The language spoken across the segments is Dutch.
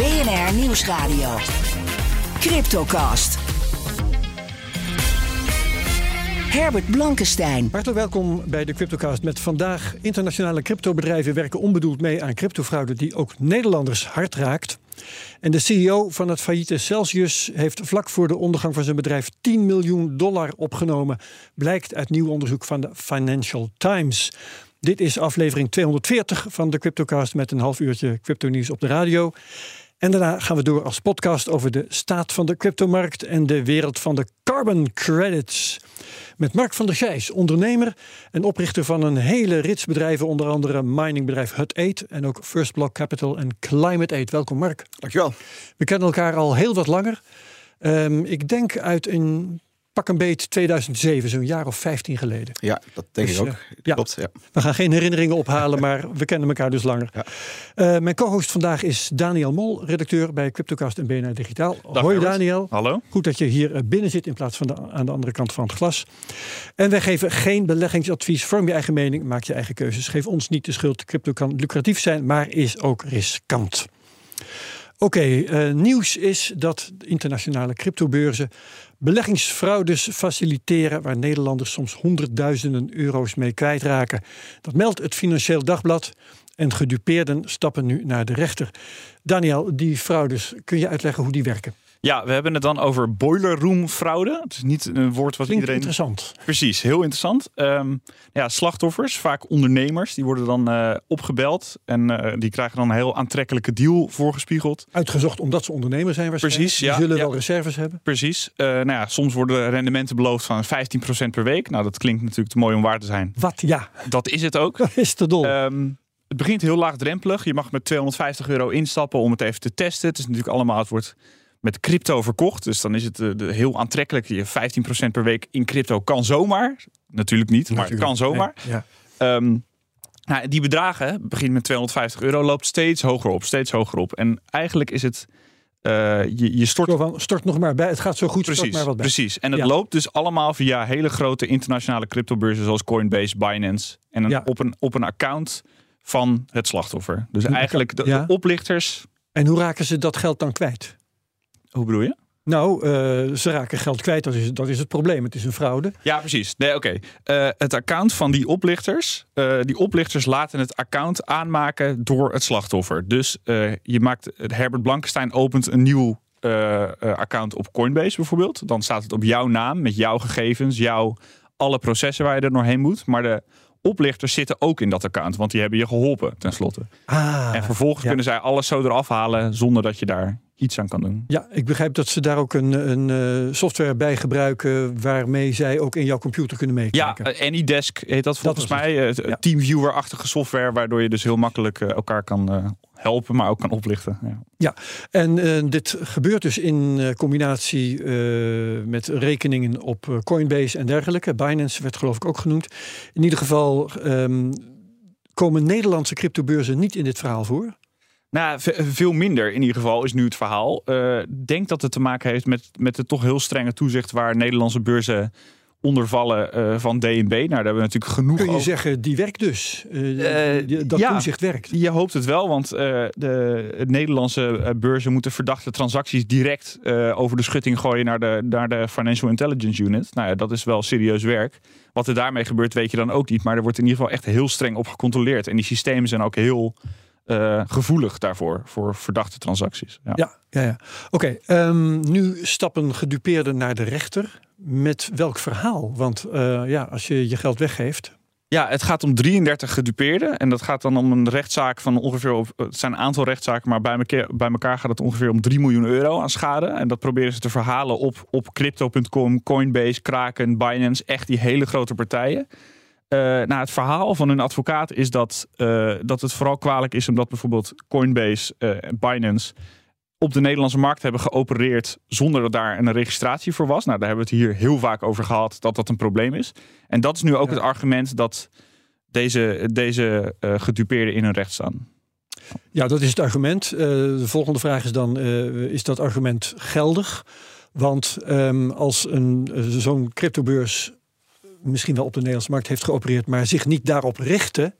BNR Nieuwsradio. Cryptocast. Herbert Blankenstein. Hartelijk welkom bij de Cryptocast met vandaag internationale cryptobedrijven werken onbedoeld mee aan cryptofraude die ook Nederlanders hard raakt. En de CEO van het failliete Celsius heeft vlak voor de ondergang van zijn bedrijf 10 miljoen dollar opgenomen, blijkt uit nieuw onderzoek van de Financial Times. Dit is aflevering 240 van de Cryptocast met een half uurtje crypto nieuws op de radio. En daarna gaan we door als podcast over de staat van de cryptomarkt en de wereld van de carbon credits. Met Mark van der Gijs, ondernemer en oprichter van een hele rits bedrijven, onder andere miningbedrijf Hut 8 en ook First Block Capital en Climate Aid. Welkom Mark. Dankjewel. We kennen elkaar al heel wat langer. Um, ik denk uit een pak een beet 2007, zo'n jaar of 15 geleden. Ja, dat denk dus, ik ook. Uh, ja. Klopt, ja. We gaan geen herinneringen ophalen, maar we kennen elkaar dus langer. Ja. Uh, mijn co-host vandaag is Daniel Mol, redacteur bij Cryptocast en BNR Digitaal. Dag, Hoi Daniel. Hallo. Goed dat je hier eh, binnen zit in plaats van de, aan de andere kant van het glas. En wij geven geen beleggingsadvies. Vorm je eigen mening, maak je eigen keuzes. Geef ons niet de schuld. Crypto kan lucratief zijn, maar is ook riskant. Oké, okay, uh, nieuws is dat internationale cryptobeurzen beleggingsfraudes faciliteren waar Nederlanders soms honderdduizenden euro's mee kwijtraken. Dat meldt het Financieel Dagblad en gedupeerden stappen nu naar de rechter. Daniel, die fraudes, kun je uitleggen hoe die werken? Ja, we hebben het dan over boiler room fraude. Het is niet een woord wat Klinkt iedereen. interessant. Precies, heel interessant. Um, ja, slachtoffers, vaak ondernemers, die worden dan uh, opgebeld en uh, die krijgen dan een heel aantrekkelijke deal voorgespiegeld. Uitgezocht omdat ze ondernemer zijn, waarschijnlijk. Precies, die ja. zullen ja. wel reserves hebben. Precies. Uh, nou ja, soms worden rendementen beloofd van 15% per week. Nou, dat klinkt natuurlijk te mooi om waar te zijn. Wat? Ja. Dat is het ook. Dat is te dol. Um, het begint heel laagdrempelig. Je mag met 250 euro instappen om het even te testen. Het is natuurlijk allemaal, het wordt met crypto verkocht. Dus dan is het uh, de, heel aantrekkelijk. Je 15% per week in crypto kan zomaar. Natuurlijk niet, maar het kan zomaar. Ja. Um, nou, die bedragen, begint met 250 euro, loopt steeds hoger op, steeds hoger op. En eigenlijk is het, uh, je, je stort... Van, stort nog maar bij, het gaat zo goed, precies, maar wat bij. Precies, en het Ja. loopt dus allemaal via hele grote internationale cryptobeurzen zoals Coinbase, Binance. En een, Ja. op, een, op een account van het slachtoffer. Dus eigenlijk de, de oplichters... En hoe raken ze dat geld dan kwijt? Hoe bedoel je? Nou, eh, ze raken geld kwijt, dat is, dat is het probleem. Het is een fraude. Ja, precies. Nee, oké. Eh, het account van die oplichters. eh, die oplichters laten het account aanmaken door het slachtoffer. Dus je maakt Herbert Blankenstein opent een nieuw account op Coinbase bijvoorbeeld. Dan staat het op jouw naam met jouw gegevens, jouw alle processen waar je er doorheen moet. Maar de oplichters zitten ook in dat account, want die hebben je geholpen tenslotte. Ah, en vervolgens ja. kunnen zij alles zo eraf halen zonder dat je daar iets aan kan doen. Ja, ik begrijp dat ze daar ook een, een eh, software bij gebruiken waarmee zij ook in jouw computer kunnen Ja, meekijken. eh, AnyDesk heet dat volgens mij. Eh, Ja. Teamviewer-achtige software, waardoor je dus heel makkelijk elkaar kan eh, helpen, maar ook kan oplichten. Ja. Ja, en eh, dit gebeurt dus in eh, combinatie eh, met rekeningen op Coinbase en dergelijke. Binance werd geloof ik ook genoemd. In ieder geval ehm, komen Nederlandse cryptobeurzen niet in dit verhaal voor. Nou, ve- veel minder in ieder geval is nu het verhaal. Ik denk dat het te maken heeft met, met het toch heel strenge toezicht waar Nederlandse beurzen onder vallen eh, van DNB. Nou, daar hebben we natuurlijk genoeg Kun je over. zeggen, die werkt dus. Eh, dat ja. toezicht werkt. Je hoopt het wel, want de, de Nederlandse beurzen moeten verdachte transacties direct over de schutting gooien naar de, naar de Financial Intelligence Unit. Nou ja, dat is wel serieus werk. Wat er daarmee gebeurt, weet je dan ook niet. Maar er wordt in ieder geval echt heel streng op gecontroleerd. En die systemen zijn ook heel eh, gevoelig daarvoor, voor verdachte transacties. Ja. Ja, ja, ja. Oké, ehm, nu stappen gedupeerden naar de rechter. Met welk verhaal? Want eh, ja, als je je geld weggeeft. Ja, het gaat om 33 gedupeerden. En dat gaat dan om een rechtszaak van ongeveer. op- Het zijn een aantal rechtszaken, maar bij bij elkaar gaat het ongeveer om 3 miljoen euro aan schade. En dat proberen ze te verhalen op, op crypto.com, Coinbase, Kraken, Binance. Echt die hele grote partijen. Nou, het verhaal van hun advocaat is dat, dat het vooral kwalijk is omdat bijvoorbeeld Coinbase en Binance op de Nederlandse markt hebben geopereerd zonder dat daar een registratie voor was. Nou, daar hebben we het hier heel vaak over gehad dat dat een probleem is. En dat is nu ook het argument dat deze, deze uh, gedupeerden in hun recht staan. Ja, dat is het argument. Uh, de volgende vraag is dan: uh, is dat argument geldig? Want um, als een zo'n cryptobeurs misschien wel op de Nederlandse markt heeft geopereerd, maar zich niet daarop richten,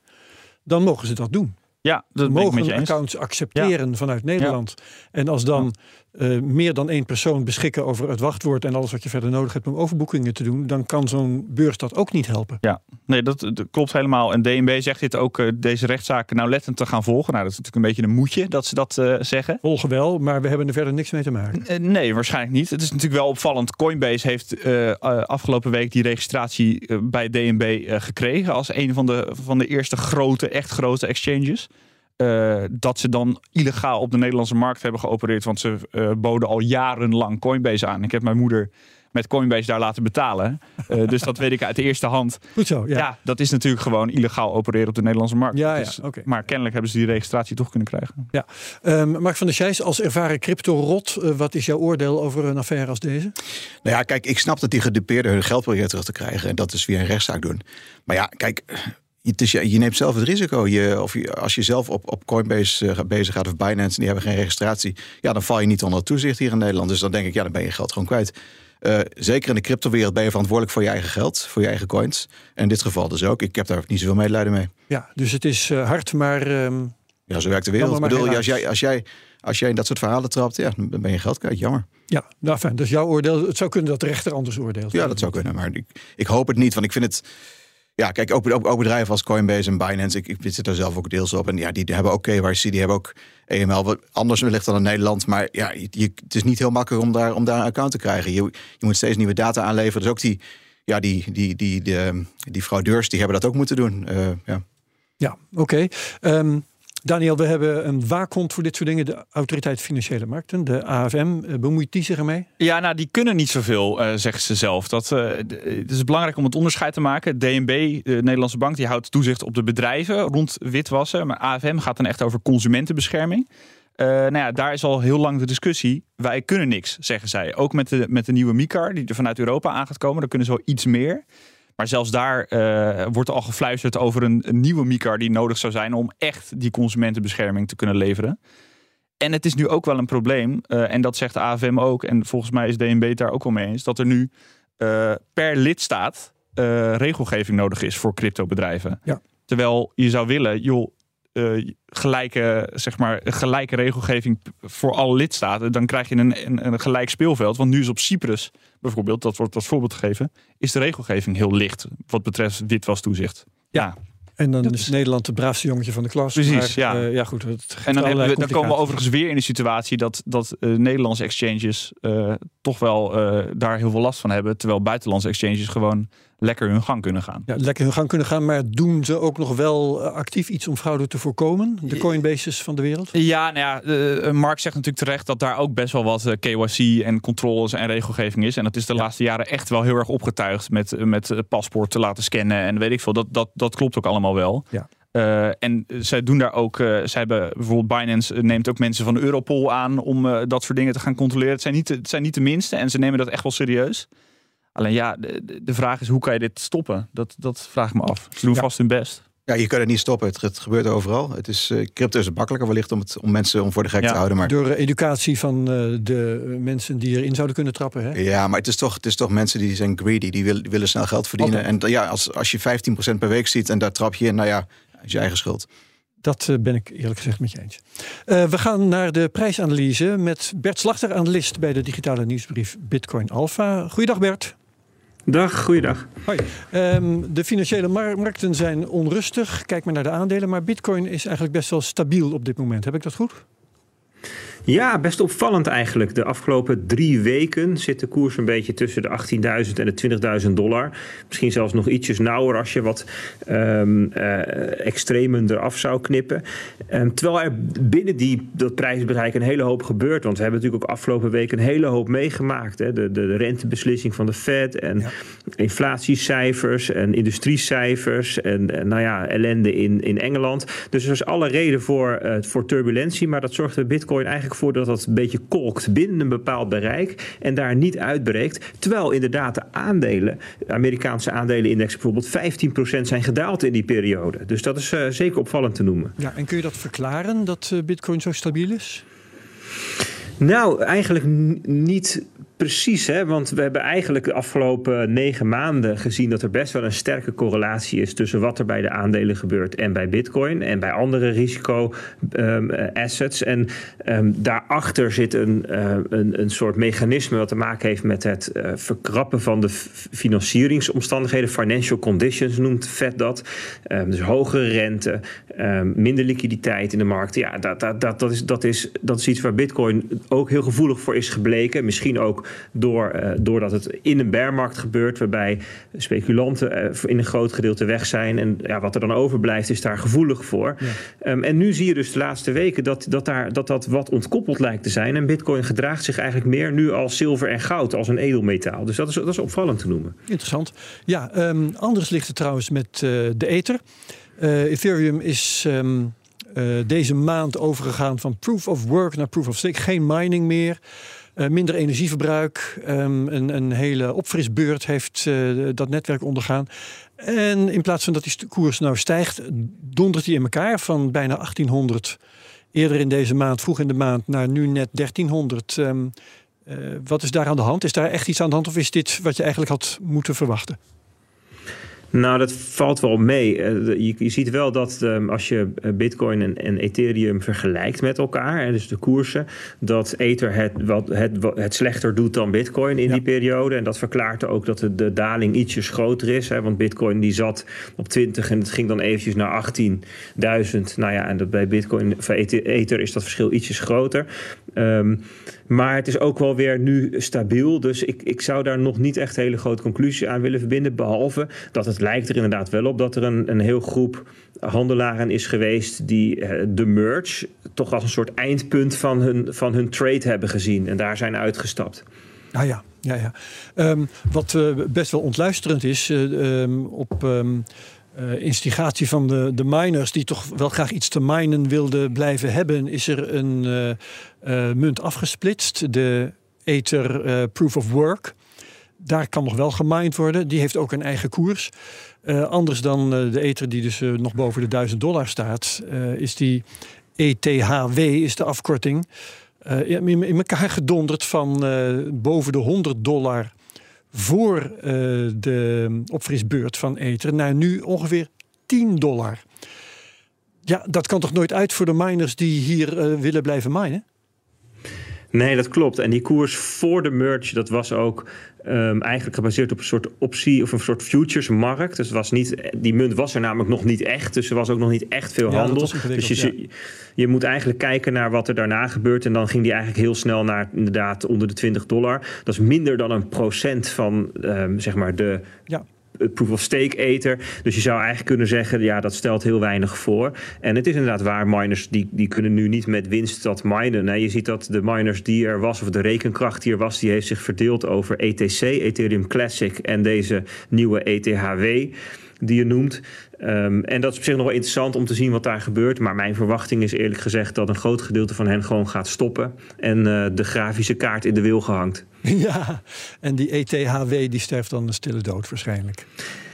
dan mogen ze dat doen. Ja, dat mogen accounts accepteren vanuit Nederland. En als dan uh, meer dan één persoon beschikken over het wachtwoord en alles wat je verder nodig hebt om overboekingen te doen, dan kan zo'n beurs dat ook niet helpen. Ja, nee, dat, klopt helemaal. En DNB zegt dit ook, uh, deze rechtszaken nauwlettend te gaan volgen. Nou, dat is natuurlijk een beetje een moedje dat ze dat uh, zeggen. Volgen wel, maar we hebben er verder niks mee te maken. nee, waarschijnlijk niet. Het is natuurlijk wel opvallend. Coinbase heeft afgelopen week die registratie bij DNB gekregen als een van de, van de eerste grote, echt grote exchanges. Uh, dat ze dan illegaal op de Nederlandse markt hebben geopereerd. Want ze uh, boden al jarenlang Coinbase aan. Ik heb mijn moeder met Coinbase daar laten betalen. Uh, dus dat weet ik uit de eerste hand. Goed zo, ja. ja. dat is natuurlijk gewoon illegaal opereren op de Nederlandse markt. Ja, dus, ja okay. Maar kennelijk hebben ze die registratie toch kunnen krijgen. Ja. Um, Mark van der Scheijs, als ervaren crypto-rot, wat is jouw oordeel over een affaire als deze? Nou ja, kijk, ik snap dat die gedupeerden hun geld proberen terug te krijgen. En dat is via een rechtszaak doen. Maar ja, kijk, je, je, neemt zelf het risico. Je, of je, als je zelf op, op Coinbase uh, bezig gaat of Binance en die hebben geen registratie, ja, dan val je niet onder toezicht hier in Nederland. Dus dan denk ik, ja, dan ben je geld gewoon kwijt. Uh, zeker in de cryptowereld ben je verantwoordelijk voor je eigen geld, voor je eigen coins. En in dit geval dus ook. Ik heb daar niet zoveel medelijden mee. Ja, dus het is uh, hard, maar. Um, ja, zo werkt de wereld. Ik bedoel, als jij, als, jij, als jij in dat soort verhalen trapt, ja, dan ben je geld kwijt. Jammer. Ja, nou fijn. Dus jouw oordeel. Het zou kunnen dat de rechter anders oordeelt. Ja, dat zou kunnen. Maar ik, ik hoop het niet, want ik vind het ja, kijk, ook, ook, bedrijven als Coinbase en Binance, ik, ik zit er zelf ook deels op. En ja, die hebben ook KYC, die hebben ook EML, wat anders ligt dan in Nederland. Maar ja, je, het is niet heel makkelijk om daar, om daar een account te krijgen. Je, je moet steeds nieuwe data aanleveren. Dus ook die, ja, die, die, die, die, die fraudeurs, die hebben dat ook moeten doen. Uh, ja, ja oké. Ehm, Daniel, we hebben een waakhond voor dit soort dingen. De Autoriteit Financiële Markten, de AFM. Eh, bemoeit die zich ermee? Ja, nou, die kunnen niet zoveel, uh, zeggen ze zelf. Dat, uh, het is belangrijk om het onderscheid te maken. DNB, de Nederlandse bank, die houdt toezicht op de bedrijven rond witwassen. Maar AFM gaat dan echt over consumentenbescherming. Uh, nou ja, daar is al heel lang de discussie. Wij kunnen niks, zeggen zij. Ook met de, met de nieuwe MICAR, die er vanuit Europa aan gaat komen. Kunnen ze wel iets meer. Maar zelfs daar uh, wordt al gefluisterd over een, een, nieuwe MICAR die nodig zou zijn om echt die consumentenbescherming te kunnen leveren. En het is nu ook wel een probleem, uh, en dat zegt de AFM ook, en volgens mij is DNB daar ook wel mee eens, dat er nu uh, per lidstaat regelgeving nodig is voor cryptobedrijven. Ja. Terwijl je zou willen, joh, uh, gelijke, zeg maar, gelijke regelgeving voor alle lidstaten, dan krijg je een, een, een, gelijk speelveld. Want nu is op Cyprus bijvoorbeeld, dat wordt als voorbeeld gegeven, is de regelgeving heel licht wat betreft witwastoezicht. Ja. ja. En dan is, Nederland het braafste jongetje van de klas. Precies, ja. Uh, ja goed, en dan, we, dan, komen we overigens weer in de situatie dat, dat uh, Nederlandse exchanges uh, toch wel daar heel veel last van hebben. Terwijl buitenlandse exchanges gewoon lekker hun gang kunnen gaan. Ja, lekker hun gang kunnen gaan, maar doen ze ook nog wel eh, actief iets om fraude te voorkomen? De Coinbases van de wereld? Ja, nou ja, uh, Mark zegt natuurlijk terecht dat daar ook best wel wat uh, KYC en controles en regelgeving is. En dat is de laatste jaren echt wel heel erg opgetuigd met, met paspoort te laten scannen en weet ik veel. Dat, dat, dat klopt ook allemaal wel. Ja. Uh, en zij doen daar ook, uh, zij hebben bijvoorbeeld Binance neemt ook mensen van Europol aan om uh, dat soort dingen te gaan controleren. Het zijn, niet, het zijn niet de minste en ze nemen dat echt wel serieus. Alleen ja, de, de vraag is hoe kan je dit stoppen? Dat, dat vraag ik me af. Ze doen vast hun best. Ja, je kan het niet stoppen. Het, het gebeurt overal. Het is, uh, crypto is makkelijker wellicht om, het, om mensen om voor de gek te houden. Maar... Door educatie van uh, de mensen die erin zouden kunnen trappen. Hè? Ja, maar het is, toch, het is toch mensen die zijn greedy. Die, wil, willen snel geld verdienen. En ja, als, als je 15% per week ziet en daar trap je in, nou ja, is je eigen schuld. Dat ben ik eerlijk gezegd met je eens. we gaan naar de prijsanalyse met Bert Slachter, analist bij de digitale nieuwsbrief Bitcoin Alpha. Goeiedag Bert. Dag, goeiedag. Hoi. Um, de financiële markten zijn onrustig. Kijk maar naar de aandelen. Maar Bitcoin is eigenlijk best wel stabiel op dit moment. Heb ik dat goed? Ja, best opvallend eigenlijk. De afgelopen drie weken zit de koers een beetje tussen de 18.000 en de 20.000 dollar. Misschien zelfs nog ietsjes nauwer als je wat um, uh, extremen eraf zou knippen. Um, terwijl er binnen die, dat prijsbereik een hele hoop gebeurt. Want we hebben natuurlijk ook afgelopen week een hele hoop meegemaakt. Hè. De, de, de rentebeslissing van de Fed en ja. inflatiecijfers en industriecijfers. En, en, nou ja, ellende in, in Engeland. Dus er is alle reden voor, uh, voor turbulentie. Maar dat zorgt bij Bitcoin eigenlijk voor dat dat een beetje kolkt binnen een bepaald bereik. En daar niet uitbreekt. Terwijl inderdaad de aandelen, de Amerikaanse aandelenindex bijvoorbeeld 15% zijn gedaald in die periode. Dus dat is uh, zeker opvallend te noemen. Ja, en kun je dat verklaren dat uh, Bitcoin zo stabiel is? Nou, eigenlijk niet Precies, hè? want we hebben eigenlijk de afgelopen negen maanden gezien dat er best wel een sterke correlatie is tussen wat er bij de aandelen gebeurt en bij Bitcoin en bij andere risico-assets. Um, en um, daarachter zit een, uh, een, een soort mechanisme wat te maken heeft met het uh, verkrappen van de financieringsomstandigheden. Financial conditions noemt Fed dat. Um, dus hogere rente, minder liquiditeit in de markt. Ja, dat, dat, dat, dat, is, dat, is, dat is iets waar Bitcoin ook heel gevoelig voor is gebleken. Misschien ook door, uh, doordat het in een bearmarkt gebeurt, waarbij speculanten uh, in een groot gedeelte weg zijn. En ja, wat er dan overblijft, is daar gevoelig voor. Ja. Um, en nu zie je dus de laatste weken dat dat, daar, dat dat wat ontkoppeld lijkt te zijn. En Bitcoin gedraagt zich eigenlijk meer nu als zilver en goud, als een edelmetaal. Dus dat is, dat is opvallend te noemen. Interessant. Ja, um, anders ligt het trouwens met uh, de Ether. Ethereum is. Um, uh, deze maand overgegaan van proof of work naar proof of stake. Geen mining meer. Uh, minder energieverbruik. Um, een, een, hele opfrisbeurt heeft uh, dat netwerk ondergaan. En in plaats van dat die koers nou stijgt, dondert hij in elkaar van bijna 1800 eerder in deze maand, vroeg in de maand, naar nu net 1300. Um, uh, wat is daar aan de hand? Is daar echt iets aan de hand of is dit wat je eigenlijk had moeten verwachten? Nou, dat valt wel mee. Je, je ziet wel dat um, als je Bitcoin en, en, Ethereum vergelijkt met elkaar, dus de koersen, dat Ether het, wat, het, het slechter doet dan Bitcoin in ja. die periode. En dat verklaart ook dat de, de daling ietsjes groter is. Hè, want Bitcoin die zat op 20 en het ging dan eventjes naar 18.000. Nou ja, en dat bij Bitcoin, voor Ether is dat verschil ietsjes groter. Um, maar het is ook wel weer nu stabiel. Dus ik, ik zou daar nog niet echt hele grote conclusie aan willen verbinden. Behalve dat het lijkt er inderdaad wel op dat er een, een heel groep handelaren is geweest die de merge toch als een soort eindpunt van hun, van hun trade hebben gezien. En daar zijn uitgestapt. Ah ja, ja, ja. Um, wat uh, best wel ontluisterend is uh, um, op. Uh, instigatie van de, de miners die toch wel graag iets te minen wilden blijven hebben, is er een munt afgesplitst, de Ether Proof of Work. Daar kan nog wel gemined worden. Die heeft ook een eigen koers. anders dan de Ether die dus nog boven de 1000 dollar staat, is die ETHW is de afkorting. in, in elkaar gedonderd van boven de 100 dollar voor de opfrisbeurt van Ether naar nu ongeveer 10 dollar. Ja, dat kan toch nooit uit voor de miners die hier willen blijven minen? Nee, dat klopt. En die koers voor de merge, dat was ook um, eigenlijk gebaseerd op een soort optie of een soort futuresmarkt. Dus was niet, die munt was er namelijk nog niet echt. Dus er was ook nog niet echt veel ja, handel. Dus je, ja. je moet eigenlijk kijken naar wat er daarna gebeurt. En dan ging die eigenlijk heel snel naar inderdaad onder de 20 dollar. Dat is minder dan een procent van um, zeg maar de. Ja proof of stake ether. Dus je zou eigenlijk kunnen zeggen, ja, dat stelt heel weinig voor. En het is inderdaad waar, miners die, die kunnen nu niet met winst dat minen. Nee, je ziet dat de miners die er was, of de rekenkracht die er was, die heeft zich verdeeld over ETC, Ethereum Classic, en deze nieuwe ETHW die je noemt. Um, en dat is op zich nog wel interessant om te zien wat daar gebeurt. Maar mijn verwachting is eerlijk gezegd dat een groot gedeelte van hen gewoon gaat stoppen. En uh, de grafische kaart in de wil gehangt. Ja, en die ETHW die sterft dan een stille dood waarschijnlijk.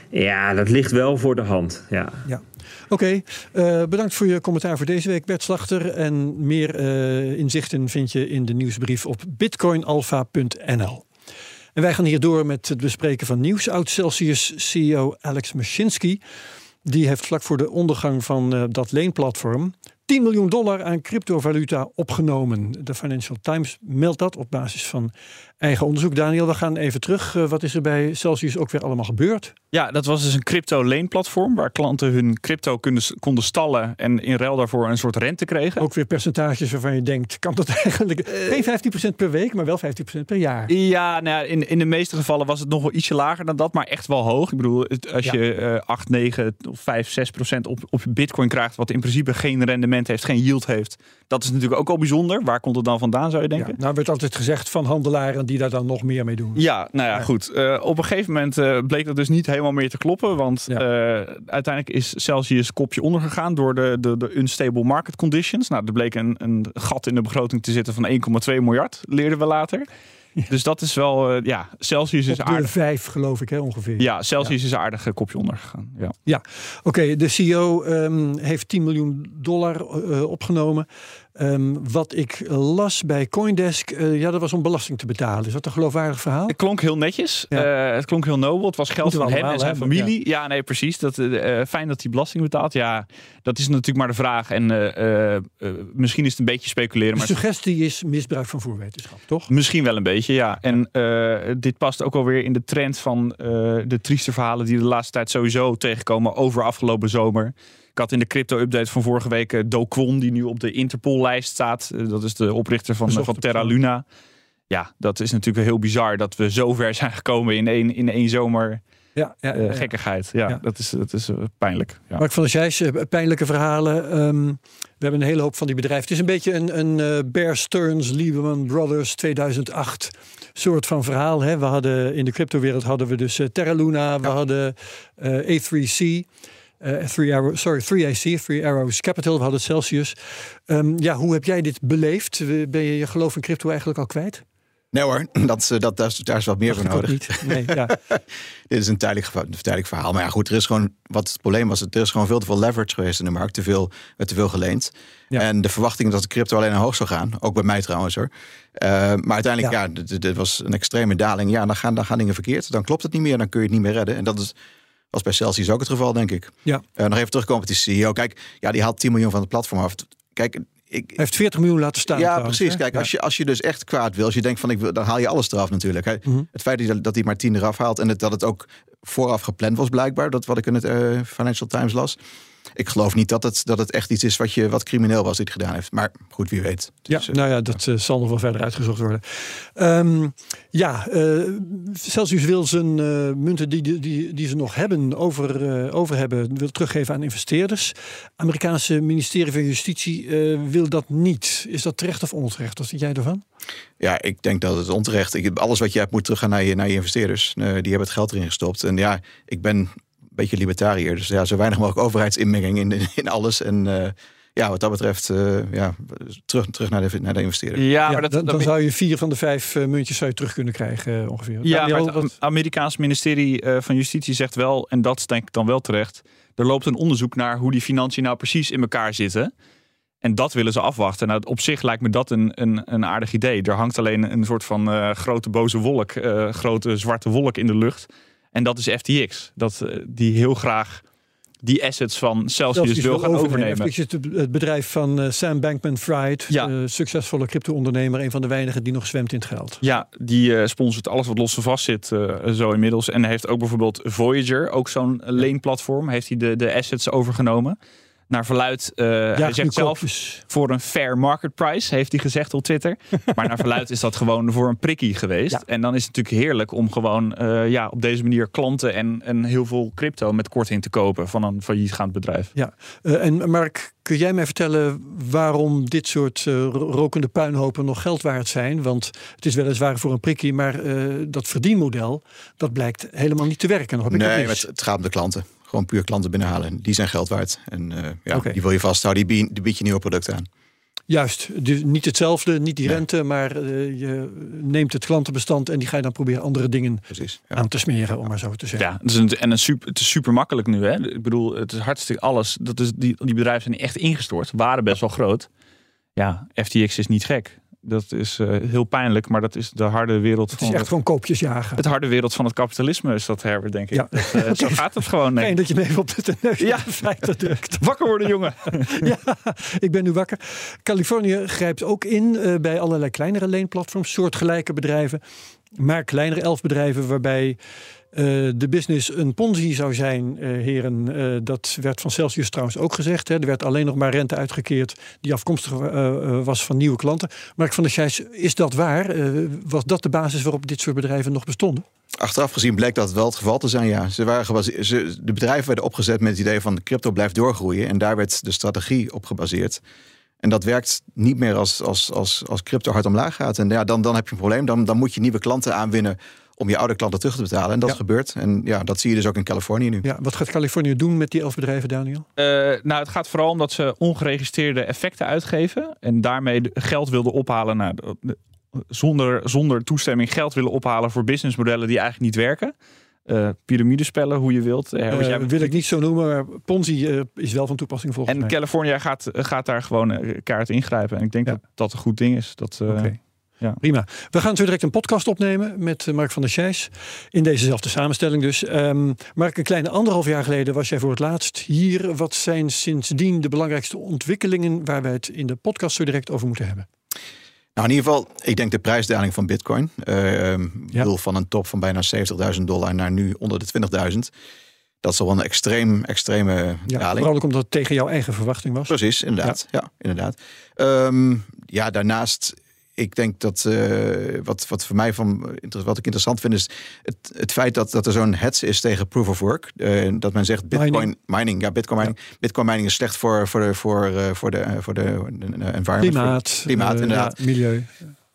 Ja, dat ligt wel voor de hand. Ja. ja. Oké, okay, uh, bedankt voor je commentaar voor deze week, Bert Slachter. En meer uh, inzichten vind je in de nieuwsbrief op bitcoinalpha.nl. En wij gaan hier door met het bespreken van nieuws. Oud-Celsius-CEO Alex Mashinsky. Die heeft vlak voor de ondergang van uh, dat leenplatform 10 miljoen dollar aan cryptovaluta opgenomen. De Financial Times meldt dat op basis van eigen onderzoek. Daniel, we gaan even terug. Uh, wat is er bij Celsius ook weer allemaal gebeurd? Ja, dat was dus een crypto-leenplatform waar klanten hun crypto konden, konden stallen en in ruil daarvoor een soort rente kregen. Ook weer percentages waarvan je denkt, kan dat eigenlijk geen 15% per week, maar wel 15% per jaar? Ja, nou ja, in, in de meeste gevallen was het nog wel ietsje lager dan dat, maar echt wel hoog. Ik bedoel, als ja. je uh, 8, 9 of 5, 6% op, op bitcoin krijgt, wat in principe geen rendement heeft, geen yield heeft, dat is natuurlijk ook al bijzonder. Waar komt het dan vandaan, zou je denken? Ja, nou werd altijd gezegd van handelaren die daar dan nog meer mee doen. Ja, nou ja, goed. Uh, op een gegeven moment uh, bleek dat dus niet helemaal meer te kloppen. Want ja. uh, uiteindelijk is Celsius kopje ondergegaan door de, de, de unstable market conditions. Nou, er bleek een, een gat in de begroting te zitten van 1,2 miljard, leerden we later. Ja. Dus dat is wel, ja, Celsius is aardig. vijf geloof ik hè, ongeveer. Ja, Celsius ja. is aardig kopje ondergegaan. Ja, ja. oké. Okay, de CEO um, heeft 10 miljoen dollar uh, opgenomen. Um, wat ik las bij Coindesk, uh, ja, dat was om belasting te betalen. Is dat een geloofwaardig verhaal? Het klonk heel netjes. Ja. Uh, het klonk heel nobel. Het was geld van hem en zijn familie. Ja. ja. nee, precies. Dat, uh, fijn dat hij belasting betaalt. Ja, dat is natuurlijk maar de vraag. En misschien is het een beetje speculeren. De maar suggestie is misbruik van voerwetenschap, toch? Misschien wel een beetje, ja. En dit past ook alweer in de trend van de trieste verhalen die de laatste tijd sowieso tegenkomen over afgelopen zomer. Ik had in de crypto-update van vorige week Do Kwon, die nu op de Interpol-lijst staat. Dat is de oprichter van, van Terra Luna. Ja, dat is natuurlijk heel bizar dat we zo ver zijn gekomen in één, in één zomer. Ja, ja, ja, uh, gekkigheid. Ja, dat is, dat is uh, pijnlijk. Ja. Mark van der uh, pijnlijke verhalen. Um, we hebben een hele hoop van die bedrijven. Het is een beetje een, een Bear Stearns, Lehman Brothers 2008 soort van verhaal. Hè. We hadden in de cryptowereld hadden we dus Terra Luna, we hadden A3C. Uh, three arrow, sorry, 3AC, Three Arrows Capital, we hadden Celsius. Um, ja, hoe heb jij dit beleefd? Ben je je geloof in crypto eigenlijk al kwijt? Nee hoor, dat, dat, dat, daar is wat meer voor nodig. Niet. Nee, ja. Dit is een tijdelijk, een tijdelijk verhaal. Maar ja, goed, er is gewoon, wat het probleem was, er is gewoon veel te veel leverage geweest in de markt. Te veel, te veel geleend. Ja. En de verwachting dat de crypto alleen naar hoog zou gaan, ook bij mij trouwens hoor. Uh, maar uiteindelijk, ja, ja dit was een extreme daling. Ja, dan gaan, dan gaan dingen verkeerd. Dan klopt het niet meer, dan kun je het niet meer redden. En dat is was bij Celsius ook het geval, denk ik. Ja. Uh, nog even terugkomen op die CEO. Kijk, ja, die haalt 10 miljoen van het platform af. Kijk, ik, Hij heeft 40 miljoen laten staan. Ja, trouwens, precies. hè? Kijk, ja. als, je, als je dus echt kwaad wil, als je denkt van ik wil, dan haal je alles eraf natuurlijk. Hij, Mhm. Het feit dat, dat hij maar 10 eraf haalt en het, dat het ook vooraf gepland was blijkbaar, dat wat ik in het uh, Financial Times las. Ik geloof niet dat het, dat het echt iets is wat, je, wat crimineel was dit gedaan heeft. Maar goed, wie weet. Ja, Dus, uh, nou ja, dat uh, zal nog wel verder uitgezocht worden. Um, ja, uh, Celsius wil zijn munten die, die, die ze nog hebben, over, over hebben, wil teruggeven aan investeerders. Amerikaanse ministerie van Justitie wil dat niet. Is dat terecht of onterecht? Wat vind jij ervan? Ja, ik denk dat het onterecht is. Alles wat je hebt moet teruggaan naar je, naar je investeerders. Uh, die hebben het geld erin gestopt. En ja, ik ben beetje libertariër. Dus ja, zo weinig mogelijk overheidsinmenging in, in, in alles. En uh, ja, wat dat betreft, uh, ja, terug, terug naar, de, naar de investeerder. Ja, maar dat, dan, zou je vier van de vijf uh, muntjes zou je terug kunnen krijgen uh, ongeveer. Ja, Daniel, maar het wat- Amerikaans ministerie eh, van Justitie zegt wel, en dat denk ik dan wel terecht, er loopt een onderzoek naar hoe die financiën nou precies in elkaar zitten. En dat willen ze afwachten. Nou, op zich lijkt me dat een, een, een aardig idee. Er hangt alleen een soort van eh, grote boze wolk, eh, grote zwarte wolk in de lucht. En dat is FTX. Dat, eh, die heel graag die assets van Celsius, Celsius wil gaan overnemen. Is het, bedrijf van uh, Sam Bankman-Fried, Ja. uh, succesvolle crypto-ondernemer, een van de weinigen die nog zwemt in het geld. Ja, die eh, sponsort alles wat los en vast zit eh, zo inmiddels. En heeft ook bijvoorbeeld Voyager, ook zo'n leenplatform, heeft hij de, de assets overgenomen. Naar verluid, eh, hij zegt zelf voor een fair market price, heeft hij gezegd op Twitter. maar naar verluid is dat gewoon voor een prikkie geweest. Ja. En dan is het natuurlijk heerlijk om gewoon eh, ja, op deze manier klanten en, en heel veel crypto met korting te kopen van een faillietgaand bedrijf. Ja, uh, en Mark, kun jij mij vertellen waarom dit soort uh, rokende puinhopen nog geld waard zijn? Want het is weliswaar voor een prikkie, maar uh, dat verdienmodel, dat blijkt helemaal niet te werken. Nog heb ik nee, het, het gaat om de klanten. Gewoon puur klanten binnenhalen. Die zijn geld waard. En uh, ja, die wil je vasthouden. Die, bied- die bied je nieuwe producten aan. Juist, dus niet hetzelfde, niet die Nee. rente, maar uh, je neemt het klantenbestand en die ga je dan proberen andere dingen Precies. Ja. aan te smeren, om maar zo te zeggen. Ja, het is een, en een super, het is super makkelijk nu. Hè? Ik bedoel, het is hartstikke alles. Dat is, die, die bedrijven zijn echt ingestort, waren best wel groot. Ja, FTX is niet gek. Dat is eh, heel pijnlijk, maar dat is de harde wereld Het van is echt het, gewoon koopjes jagen. het harde wereld van het kapitalisme. Is dat Herbert, denk ik. Ja. Dat, eh, Zo gaat het gewoon. Nee. Fijn dat je me even op de neus Ja. ja. feiten drukt. Wakker worden, jongen. ja, ik ben nu wakker. Californië grijpt ook in eh, bij allerlei kleinere leenplatforms, soortgelijke bedrijven. Maar kleinere elf bedrijven waarbij eh, de business een ponzi zou zijn, eh, heren. Eh, dat werd van Celsius trouwens ook gezegd. Hè. Er werd alleen nog maar rente uitgekeerd die afkomstig was van nieuwe klanten. Mark van der Scheijs, is dat waar? Was dat de basis waarop dit soort bedrijven nog bestonden? Achteraf gezien bleek dat wel het geval te zijn, ja. Ze waren gebase- ze, de bedrijven werden opgezet met het idee van de crypto blijft doorgroeien. En daar werd de strategie op gebaseerd. En dat werkt niet meer als, als, als, als crypto hard omlaag gaat. En ja, dan, dan heb je een probleem. Dan, dan moet je nieuwe klanten aanwinnen om je oude klanten terug te betalen. En dat Ja. gebeurt. En ja, dat zie je dus ook in Californië nu. Ja, wat gaat Californië doen met die elf bedrijven, Daniel? Eh, nou, het gaat vooral om dat ze ongeregistreerde effecten uitgeven. En daarmee geld wilden ophalen. Nou, de- de- zonder, zonder toestemming geld willen ophalen voor businessmodellen die eigenlijk niet werken. Eh piramidespellen, hoe je wilt. Jij bent- wil ik niet zo noemen, maar Ponzi is wel van toepassing volgens en mij. California gaat, gaat daar gewoon kaart ingrijpen. En ik denk Ja. dat dat een goed ding is. Dat, eh, Oké. Ja. Prima. We gaan zo direct een podcast opnemen met eh, Mark van der Scheijs. In dezezelfde samenstelling dus. Ehm, Mark, een kleine anderhalf jaar geleden was jij voor het laatst hier. Wat zijn sindsdien de belangrijkste ontwikkelingen waar wij het in de podcast zo direct over moeten hebben? Nou, in ieder geval, ik denk de prijsdaling van Bitcoin. Eh, ik Ja. bedoel, van een top van bijna 70.000 dollar naar nu onder de 20.000. Dat is al wel een extreem, extreme Ja, daling. vooral ook omdat het tegen jouw eigen verwachting was. Precies, inderdaad. Ja, inderdaad. Ehm, ja, daarnaast, ik denk dat eh, wat, wat voor mij van wat ik interessant vind, is het, het feit dat, dat er zo'n hets is tegen proof of work. Eh, dat men zegt Bitcoin Mining. mining, ja, Bitcoin mining. Bitcoin mining is slecht voor, voor de, voor, eh, voor de, voor de, environment. Klimaat, voor- klimaat, inderdaad. ja, milieu.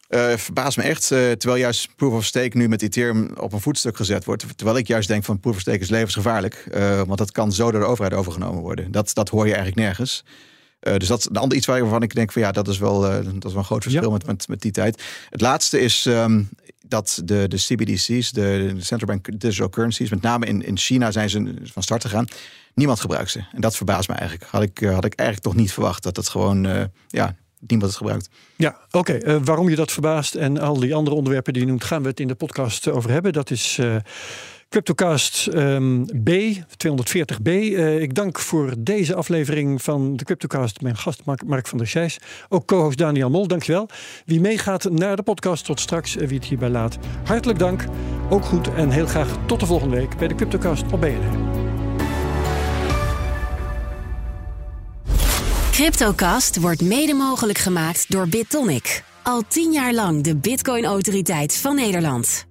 Eh verbaast me echt, terwijl juist proof of stake nu met Ethereum op een voetstuk gezet wordt. Terwijl ik juist denk van proof of stake is levensgevaarlijk. want dat kan zo door de overheid overgenomen worden. Dat, dat hoor je eigenlijk nergens. Eh, dus dat is een ander iets waarvan ik denk van ja, dat is wel, eh, dat is wel een groot verschil Ja. met, met, met die tijd. Het laatste is ehm, dat de, de CBDC's, de, de Central Bank Digital Currencies, met name in, in China zijn ze van start gegaan. Niemand gebruikt ze. En dat verbaast me eigenlijk. Had ik, eh, had ik eigenlijk toch niet verwacht dat het gewoon, ja, niemand het gebruikt. Ja, oké. waarom je dat verbaast en al die andere onderwerpen die je noemt, gaan we het in de podcast over hebben. Dat is Cryptocast ehm, B, 240B. Eh, ik dank voor deze aflevering van de Cryptocast mijn gast Mark, van der Scheijs. Ook co-host Daniel Mol, dankjewel. Wie meegaat naar de podcast, tot straks. Wie het hierbij laat, hartelijk dank. Ook goed en heel graag tot de volgende week bij de Cryptocast op BNR. Cryptocast wordt mede mogelijk gemaakt door BitTonic. Al tien jaar lang de Bitcoin-autoriteit van Nederland.